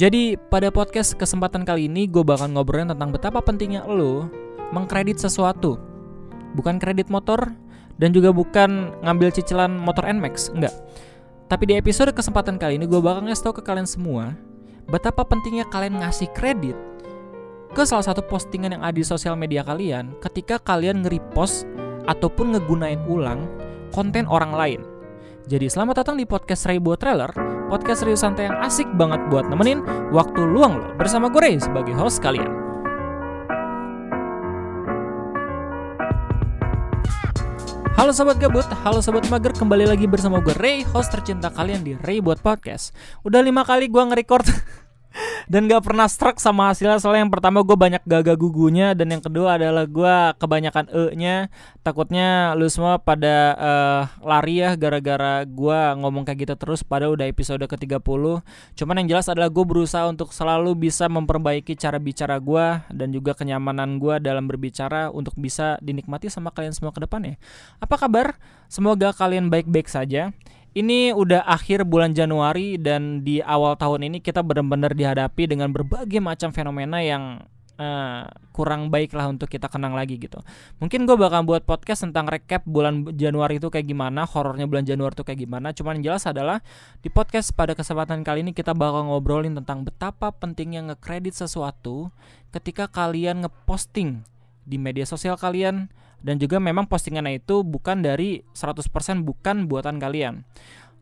Jadi pada podcast kesempatan kali ini gue bakal ngobrolin tentang betapa pentingnya lo mengkredit sesuatu. Bukan kredit motor dan juga bukan ngambil cicilan motor Nmax, enggak. Tapi di episode kesempatan kali ini gue bakal ngasih tau ke kalian semua betapa pentingnya kalian ngasih kredit ke salah satu postingan yang ada di sosial media kalian ketika kalian nge-repost ataupun ngegunain ulang konten orang lain. Jadi selamat datang di podcast buat trailer, podcast serius santai yang asik banget buat nemenin waktu luang lo bersama gue Ray sebagai host kalian. Halo sobat gabut, halo sobat mager, kembali lagi bersama gue Ray, host tercinta kalian di Ray buat podcast. Udah lima kali gue nge-record dan gak pernah struck sama hasilnya soalnya yang pertama gue banyak gagal gugunya dan yang kedua adalah gue kebanyakan e-nya. Takutnya lu semua pada uh, lari ya gara-gara gue ngomong kayak gitu terus pada udah episode ke-30 cuman yang jelas adalah gue berusaha untuk selalu bisa memperbaiki cara bicara gue dan juga kenyamanan gue dalam berbicara untuk bisa dinikmati sama kalian semua ke depannya apa kabar? Semoga kalian baik-baik saja ini udah akhir bulan Januari dan di awal tahun ini kita benar-benar dihadapi dengan berbagai macam fenomena yang uh, kurang baik lah untuk kita kenang lagi gitu. Mungkin gue bakal buat podcast tentang recap bulan Januari itu kayak gimana, horornya bulan Januari itu kayak gimana. Cuman yang jelas adalah di podcast pada kesempatan kali ini kita bakal ngobrolin tentang betapa pentingnya ngekredit sesuatu ketika kalian ngeposting di media sosial kalian dan juga memang postingannya itu bukan dari 100% bukan buatan kalian.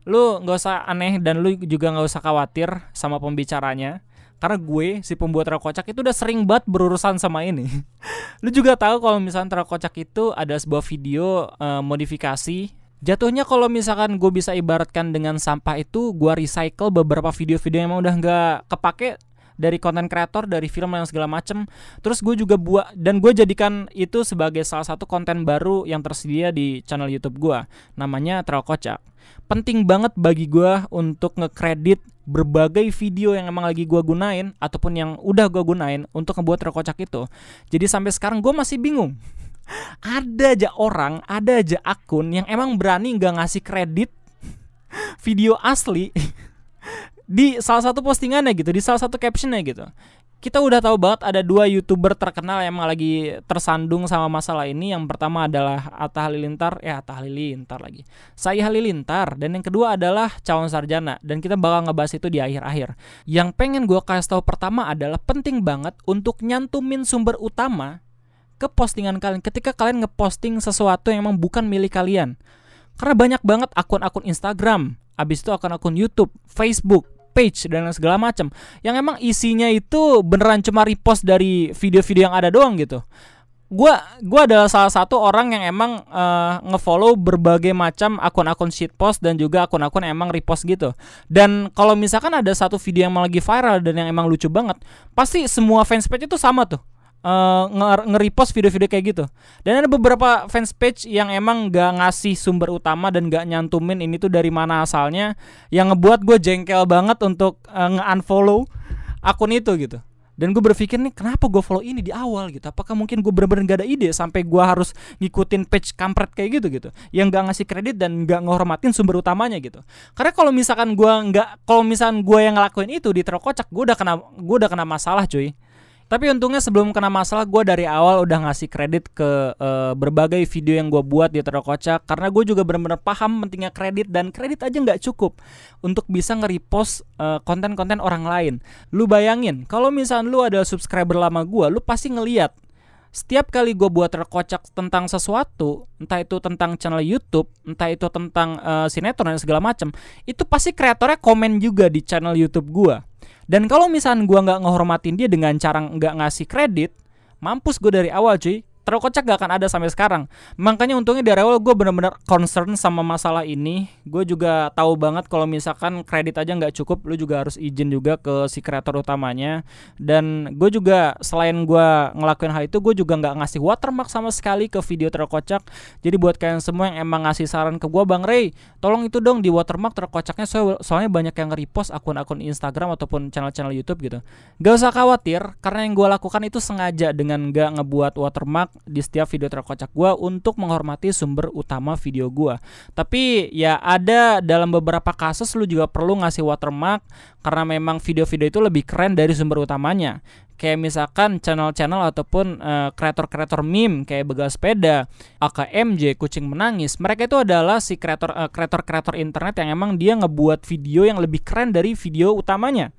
Lu nggak usah aneh dan lu juga nggak usah khawatir sama pembicaranya karena gue si pembuat terkocak itu udah sering banget berurusan sama ini. lu juga tahu kalau misalnya terkocak itu ada sebuah video uh, modifikasi Jatuhnya kalau misalkan gue bisa ibaratkan dengan sampah itu gue recycle beberapa video-video yang emang udah nggak kepake dari konten kreator dari film yang segala macem. Terus gue juga buat dan gue jadikan itu sebagai salah satu konten baru yang tersedia di channel YouTube gue namanya Trail Kocak. Penting banget bagi gue untuk ngekredit berbagai video yang emang lagi gue gunain ataupun yang udah gue gunain untuk ngebuat Trail Kocak itu. Jadi sampai sekarang gue masih bingung. Ada aja orang, ada aja akun yang emang berani nggak ngasih kredit video asli di salah satu postingannya gitu, di salah satu captionnya gitu. Kita udah tahu banget ada dua youtuber terkenal yang lagi tersandung sama masalah ini. Yang pertama adalah Atta Halilintar, ya Atta Halilintar lagi. Saya Halilintar dan yang kedua adalah Calon Sarjana dan kita bakal ngebahas itu di akhir-akhir. Yang pengen gue kasih tahu pertama adalah penting banget untuk nyantumin sumber utama ke postingan kalian ketika kalian ngeposting sesuatu yang emang bukan milik kalian. Karena banyak banget akun-akun Instagram, abis itu akun-akun YouTube, Facebook, page dan segala macam yang emang isinya itu beneran cuma repost dari video-video yang ada doang gitu. Gua gua adalah salah satu orang yang emang uh, ngefollow berbagai macam akun-akun shitpost dan juga akun-akun emang repost gitu. Dan kalau misalkan ada satu video yang lagi viral dan yang emang lucu banget, pasti semua fanspage itu sama tuh uh, nge-repost video-video kayak gitu. Dan ada beberapa fans page yang emang gak ngasih sumber utama dan gak nyantumin ini tuh dari mana asalnya yang ngebuat gue jengkel banget untuk uh, nge-unfollow akun itu gitu. Dan gue berpikir nih kenapa gue follow ini di awal gitu Apakah mungkin gue bener-bener gak ada ide Sampai gue harus ngikutin page kampret kayak gitu gitu Yang gak ngasih kredit dan gak ngehormatin sumber utamanya gitu Karena kalau misalkan gue nggak Kalau misalkan gue yang ngelakuin itu di terkocak Gue udah kena gue udah kena masalah cuy tapi untungnya sebelum kena masalah gue dari awal udah ngasih kredit ke uh, berbagai video yang gue buat di Terokocak karena gue juga benar-benar paham pentingnya kredit dan kredit aja nggak cukup untuk bisa nge-repost uh, konten-konten orang lain. Lu bayangin kalau misalnya lu ada subscriber lama gue, lu pasti ngeliat setiap kali gue buat terkocak tentang sesuatu, entah itu tentang channel YouTube, entah itu tentang uh, sinetron dan segala macam, itu pasti kreatornya komen juga di channel YouTube gue. Dan kalau misalnya gue nggak ngehormatin dia dengan cara nggak ngasih kredit, mampus gue dari awal cuy terlalu kocak gak akan ada sampai sekarang. Makanya untungnya dari awal gue bener-bener concern sama masalah ini. Gue juga tahu banget kalau misalkan kredit aja nggak cukup lu juga harus izin juga ke si kreator utamanya. Dan gue juga selain gue ngelakuin hal itu gue juga nggak ngasih watermark sama sekali ke video terkocak. Jadi buat kalian semua yang emang ngasih saran ke gue bang Ray tolong itu dong di watermark terkocaknya so soalnya banyak yang repost akun-akun Instagram ataupun channel-channel YouTube gitu. Gak usah khawatir karena yang gue lakukan itu sengaja dengan gak ngebuat watermark di setiap video terkocak gue untuk menghormati sumber utama video gue. Tapi ya ada dalam beberapa kasus lu juga perlu ngasih watermark karena memang video-video itu lebih keren dari sumber utamanya kayak misalkan channel-channel ataupun uh, kreator-kreator meme kayak begal sepeda, AKMJ, kucing menangis. Mereka itu adalah si uh, kreator-kreator internet yang emang dia ngebuat video yang lebih keren dari video utamanya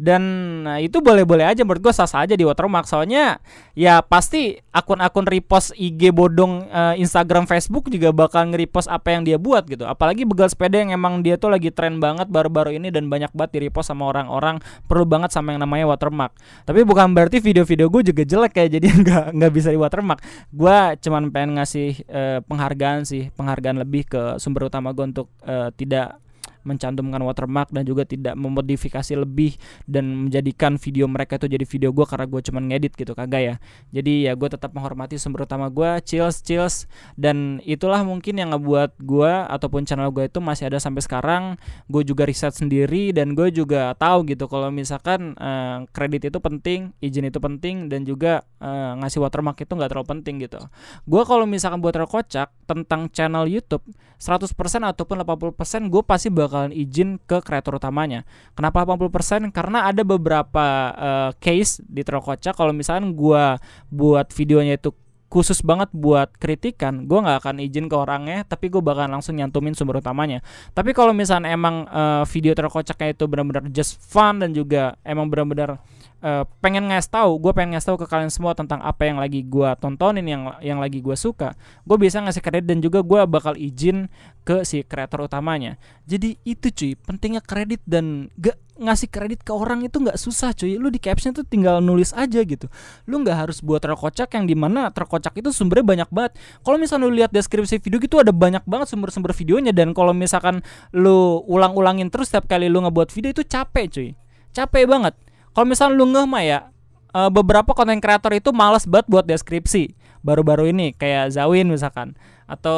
dan nah, itu boleh-boleh aja menurut gue sah sah aja di watermark. Soalnya ya pasti akun-akun repost IG bodong uh, Instagram Facebook juga bakal nge-repost apa yang dia buat gitu. Apalagi begal sepeda yang emang dia tuh lagi tren banget baru-baru ini dan banyak banget di repost sama orang-orang perlu banget sama yang namanya watermark. Tapi bukan berarti video-video gue juga jelek ya jadi nggak nggak bisa di watermark. Gue cuman pengen ngasih uh, penghargaan sih penghargaan lebih ke sumber utama gue untuk uh, tidak mencantumkan watermark dan juga tidak memodifikasi lebih dan menjadikan video mereka itu jadi video gue karena gue cuman ngedit gitu kagak ya. Jadi ya gue tetap menghormati sumber utama gue chills chills. Dan itulah mungkin yang ngebuat gue ataupun channel gue itu masih ada sampai sekarang. Gue juga riset sendiri dan gue juga tahu gitu kalau misalkan uh, kredit itu penting izin itu penting dan juga uh, ngasih watermark itu nggak terlalu penting gitu. Gue kalau misalkan buat terkocak tentang channel YouTube 100% ataupun 80% gue pasti bakal bakalan izin ke kreator utamanya. Kenapa 80%? Karena ada beberapa uh, case di Trokoca kalau misalkan gua buat videonya itu khusus banget buat kritikan, gue nggak akan izin ke orangnya, tapi gue bakal langsung nyantumin sumber utamanya. Tapi kalau misalnya emang uh, video terkocaknya itu benar-benar just fun dan juga emang benar-benar uh, pengen ngasih tahu, gue pengen ngasih tahu ke kalian semua tentang apa yang lagi gue tontonin, yang yang lagi gue suka, gue bisa ngasih kredit dan juga gue bakal izin ke si kreator utamanya. Jadi itu cuy, pentingnya kredit dan gak ngasih kredit ke orang itu nggak susah cuy. Lu di caption tuh tinggal nulis aja gitu. Lu nggak harus buat terkocak yang di mana terkocak itu sumbernya banyak banget. Kalau misalnya lu lihat deskripsi video gitu ada banyak banget sumber-sumber videonya. Dan kalau misalkan lu ulang-ulangin terus setiap kali lu ngebuat video itu capek cuy. Capek banget. Kalau misalnya lu ngeh mah ya uh, beberapa konten kreator itu malas banget buat deskripsi baru-baru ini kayak Zawin misalkan. Atau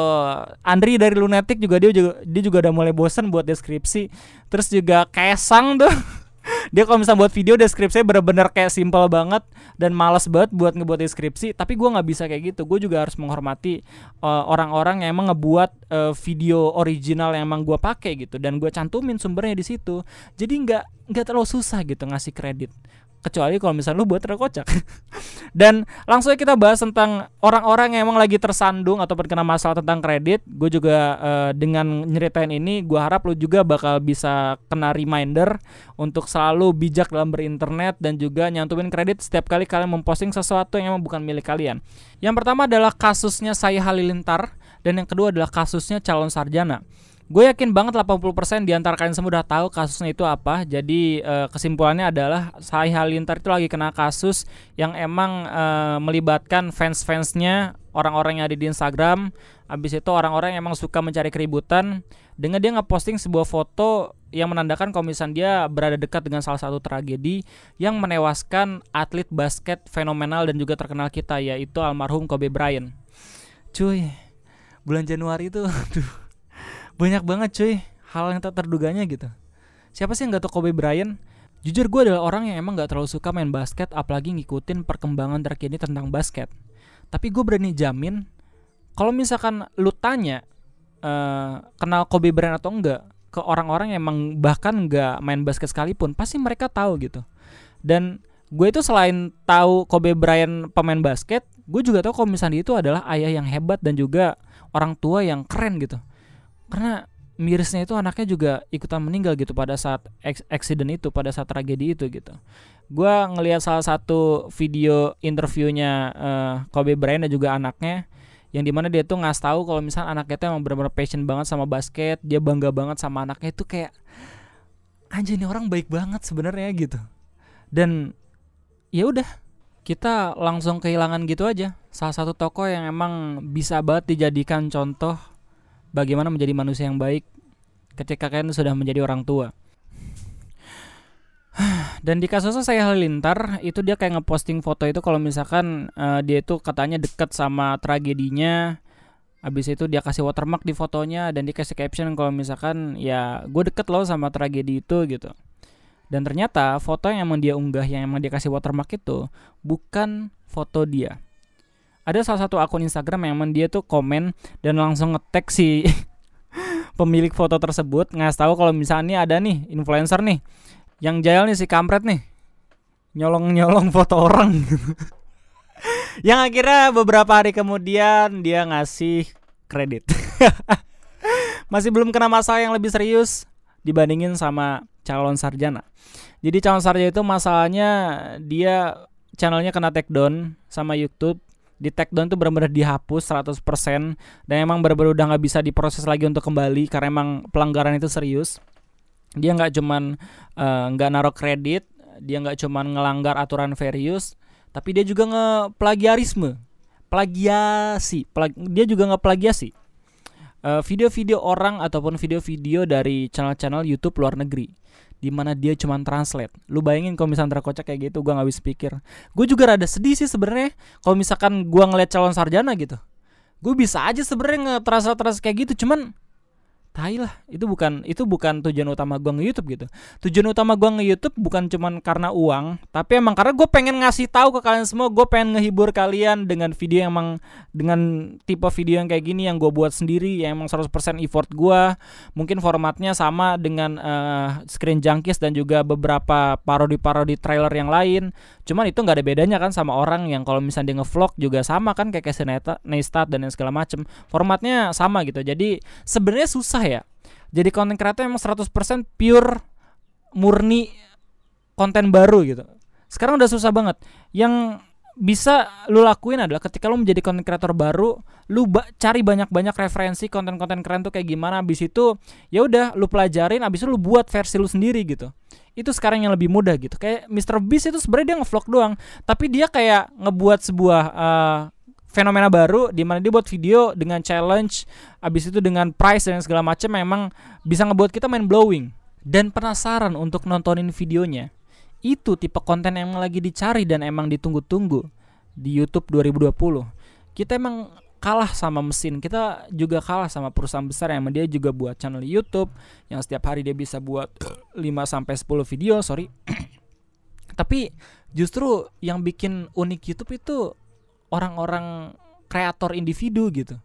Andri dari Lunatic juga dia juga dia juga udah mulai bosan buat deskripsi. Terus juga Kaisang tuh dia kalau misalnya buat video deskripsinya bener-bener kayak simple banget dan malas banget buat ngebuat deskripsi. Tapi gue nggak bisa kayak gitu gue juga harus menghormati orang eh, orang-orang yang emang ngebuat uh, video original yang emang gue pakai gitu dan gue cantumin sumbernya di situ. Jadi nggak nggak terlalu susah gitu ngasih kredit. Kecuali kalau misalnya lu buat terkocak dan langsung aja kita bahas tentang orang-orang yang emang lagi tersandung atau terkena masalah tentang kredit. Gue juga uh, dengan nyeritain ini gue harap lu juga bakal bisa kena reminder untuk selalu bijak dalam berinternet dan juga nyantumin kredit setiap kali kalian memposting sesuatu yang emang bukan milik kalian. Yang pertama adalah kasusnya saya Halilintar dan yang kedua adalah kasusnya calon sarjana Gue yakin banget 80% di antara kalian semua udah tahu kasusnya itu apa. Jadi uh, kesimpulannya adalah Sai Halilintar itu lagi kena kasus yang emang uh, melibatkan fans-fansnya orang-orang yang ada di Instagram. Abis itu orang-orang yang emang suka mencari keributan dengan dia ngeposting sebuah foto yang menandakan misalnya dia berada dekat dengan salah satu tragedi yang menewaskan atlet basket fenomenal dan juga terkenal kita yaitu almarhum Kobe Bryant. Cuy, bulan Januari itu aduh banyak banget cuy hal yang tak terduganya gitu. Siapa sih yang gak tau Kobe Bryant? Jujur gue adalah orang yang emang gak terlalu suka main basket apalagi ngikutin perkembangan terkini tentang basket. Tapi gue berani jamin kalau misalkan lu tanya uh, kenal Kobe Bryant atau enggak ke orang-orang yang emang bahkan nggak main basket sekalipun pasti mereka tahu gitu. Dan gue itu selain tahu Kobe Bryant pemain basket gue juga tahu kalau misalnya itu adalah ayah yang hebat dan juga orang tua yang keren gitu. Karena mirisnya itu anaknya juga ikutan meninggal gitu pada saat accident itu pada saat tragedi itu gitu. Gue ngelihat salah satu video interviewnya uh, Kobe Bryant dan juga anaknya yang di mana dia tuh ngasih tahu kalau misalnya anaknya tuh emang benar-benar passion banget sama basket dia bangga banget sama anaknya itu kayak anjir ini orang baik banget sebenarnya gitu. Dan ya udah kita langsung kehilangan gitu aja salah satu tokoh yang emang bisa banget dijadikan contoh bagaimana menjadi manusia yang baik ketika kalian sudah menjadi orang tua. Dan di kasusnya saya Halilintar itu dia kayak ngeposting foto itu kalau misalkan uh, dia itu katanya deket sama tragedinya Habis itu dia kasih watermark di fotonya dan dia kasih caption kalau misalkan ya gue deket loh sama tragedi itu gitu. Dan ternyata foto yang emang dia unggah yang emang dia kasih watermark itu bukan foto dia. ada salah satu akun Instagram yang emang dia tuh komen dan langsung ngetek si pemilik foto tersebut ngasih tahu kalau misalnya ada nih influencer nih yang jahil nih si kampret nih nyolong-nyolong foto orang yang akhirnya beberapa hari kemudian dia ngasih kredit masih belum kena masalah yang lebih serius dibandingin sama calon sarjana. Jadi calon sarjana itu masalahnya dia channelnya kena take down sama YouTube. Di take down tuh benar-benar dihapus 100% dan emang benar-benar udah nggak bisa diproses lagi untuk kembali karena emang pelanggaran itu serius. Dia nggak cuman eh, nggak uh, naruh kredit dia nggak cuman ngelanggar aturan fair tapi dia juga ngeplagiarisme. Plagiasi plag dia juga ngeplagiasi uh, video-video orang ataupun video-video dari channel-channel YouTube luar negeri di mana dia cuma translate. Lu bayangin kalau misalnya terkocak kayak gitu, gua nggak bisa pikir. Gue juga rada sedih sih sebenarnya kalau misalkan gua ngeliat calon sarjana gitu. Gue bisa aja sebenarnya nge-translate kayak gitu, cuman tai lah itu bukan itu bukan tujuan utama gue nge-YouTube gitu. Tujuan utama gue nge-YouTube bukan cuman karena uang tapi emang karena gue pengen ngasih tahu ke kalian semua gue pengen ngehibur kalian dengan video yang emang dengan tipe video yang kayak gini yang gue buat sendiri yang emang 100% effort gue mungkin formatnya sama dengan uh, Screen Junkies dan juga beberapa parodi-parodi trailer yang lain cuman itu nggak ada bedanya kan sama orang yang kalau misalnya dia ngevlog juga sama kan kayak Casey Neistat dan segala macem. Formatnya sama gitu. Jadi sebenarnya susah ya. Jadi konten kreator emang 100% pure murni konten baru gitu. Sekarang udah susah banget. Yang bisa lu lakuin adalah ketika lu menjadi konten kreator baru, lu ba cari banyak-banyak referensi konten-konten keren tuh kayak gimana. Abis itu ya udah lu pelajarin, abis itu lu buat versi lu sendiri gitu. Itu sekarang yang lebih mudah gitu. Kayak Mr Beast itu sebenarnya dia ngevlog doang, tapi dia kayak ngebuat sebuah uh, fenomena baru di mana dia buat video dengan challenge abis itu dengan price dan segala macam memang bisa ngebuat kita main blowing dan penasaran untuk nontonin videonya itu tipe konten yang lagi dicari dan emang ditunggu-tunggu di YouTube 2020 kita emang kalah sama mesin kita juga kalah sama perusahaan besar yang dia juga buat channel YouTube yang setiap hari dia bisa buat 5 sampai 10 video sorry tapi justru yang bikin unik YouTube itu orang-orang kreator individu gitu.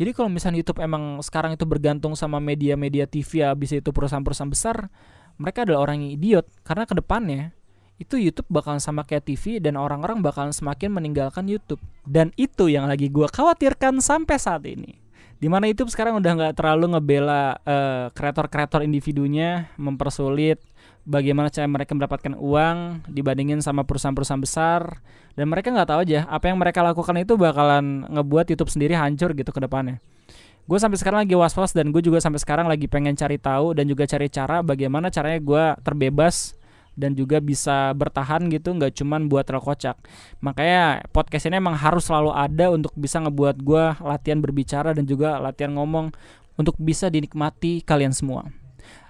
Jadi kalau misalnya YouTube emang sekarang itu bergantung sama media-media TV ya bisa itu perusahaan-perusahaan besar, mereka adalah orang yang idiot karena ke depannya itu YouTube bakalan sama kayak TV dan orang-orang bakalan semakin meninggalkan YouTube. Dan itu yang lagi gue khawatirkan sampai saat ini. Di mana YouTube sekarang udah nggak terlalu ngebela uh, kreator-kreator individunya, mempersulit bagaimana cara mereka mendapatkan uang dibandingin sama perusahaan-perusahaan besar dan mereka nggak tahu aja apa yang mereka lakukan itu bakalan ngebuat YouTube sendiri hancur gitu ke depannya. Gue sampai sekarang lagi was-was dan gue juga sampai sekarang lagi pengen cari tahu dan juga cari cara bagaimana caranya gue terbebas dan juga bisa bertahan gitu nggak cuman buat terkocak makanya podcast ini emang harus selalu ada untuk bisa ngebuat gue latihan berbicara dan juga latihan ngomong untuk bisa dinikmati kalian semua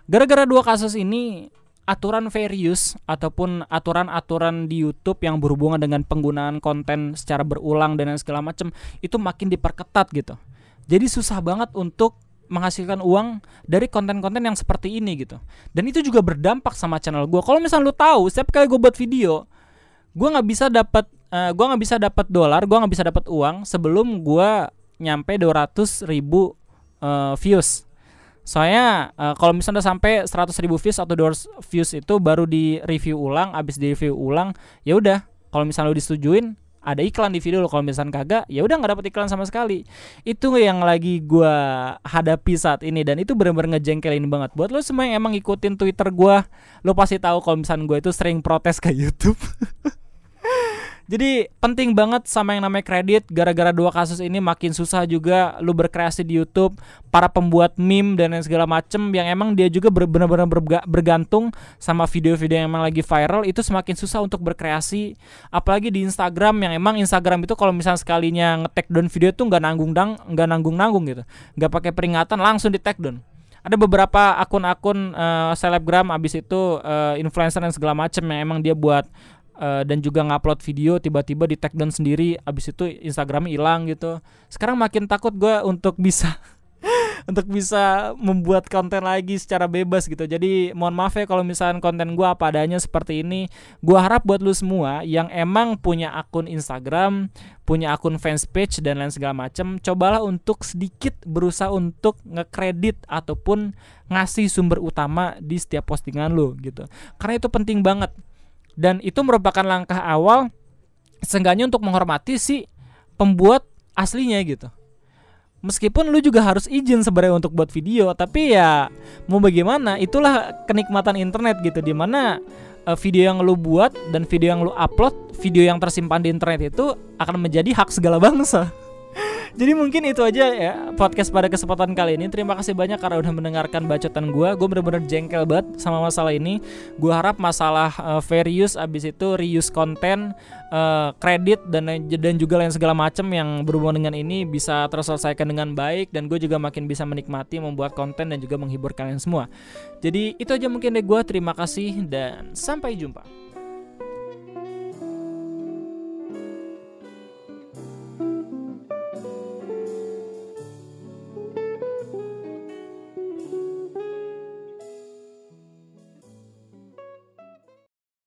gara-gara dua kasus ini aturan fair use ataupun aturan-aturan di YouTube yang berhubungan dengan penggunaan konten secara berulang dan segala macam itu makin diperketat gitu. Jadi susah banget untuk menghasilkan uang dari konten-konten yang seperti ini gitu. Dan itu juga berdampak sama channel gue. Kalau misalnya lu tahu, setiap kali gue buat video, gue nggak bisa dapat, uh, eh, gue nggak bisa dapat dolar, gue nggak bisa dapat uang sebelum gue nyampe 200 ribu uh, views Soalnya uh, kalau misalnya udah sampai 100 ribu views atau 200 views itu baru di review ulang, abis di review ulang, ya udah. Kalau misalnya lu disetujuin, ada iklan di video lo kalau misalnya kagak ya udah nggak dapet iklan sama sekali. Itu yang lagi gua hadapi saat ini dan itu bener-bener ngejengkelin banget. Buat lo semua yang emang ikutin twitter gua lo pasti tahu kalau misalnya gue itu sering protes ke YouTube Jadi penting banget sama yang namanya kredit. Gara-gara dua kasus ini makin susah juga lu berkreasi di YouTube, para pembuat meme dan segala macem yang emang dia juga benar-benar bergantung sama video-video yang emang lagi viral itu semakin susah untuk berkreasi. Apalagi di Instagram yang emang Instagram itu kalau misalnya sekalinya nge-tag down video tuh nggak nanggung dang nggak nanggung nanggung gitu. Nggak pakai peringatan langsung di tag down. Ada beberapa akun-akun uh, selebgram abis itu uh, influencer dan segala macem yang emang dia buat uh, dan juga ngupload video tiba-tiba di tag down sendiri abis itu Instagramnya hilang gitu sekarang makin takut gue untuk bisa untuk bisa membuat konten lagi secara bebas gitu. Jadi mohon maaf ya kalau misalnya konten gue apa adanya seperti ini. Gue harap buat lu semua yang emang punya akun Instagram, punya akun fans page dan lain segala macam, cobalah untuk sedikit berusaha untuk ngekredit ataupun ngasih sumber utama di setiap postingan lu gitu. Karena itu penting banget. Dan itu merupakan langkah awal seenggaknya untuk menghormati si pembuat aslinya gitu. Meskipun lu juga harus izin sebenarnya untuk buat video tapi ya mau bagaimana itulah kenikmatan internet gitu di mana uh, video yang lu buat dan video yang lu upload video yang tersimpan di internet itu akan menjadi hak segala bangsa jadi mungkin itu aja ya podcast pada kesempatan kali ini. Terima kasih banyak karena udah mendengarkan bacotan gue. Gue bener-bener jengkel banget sama masalah ini. Gue harap masalah uh, fair use abis itu reuse konten, uh, dan dan juga lain segala macam yang berhubungan dengan ini bisa terselesaikan dengan baik dan gue juga makin bisa menikmati membuat konten dan juga menghibur kalian semua. Jadi itu aja mungkin deh gue. Terima kasih dan sampai jumpa.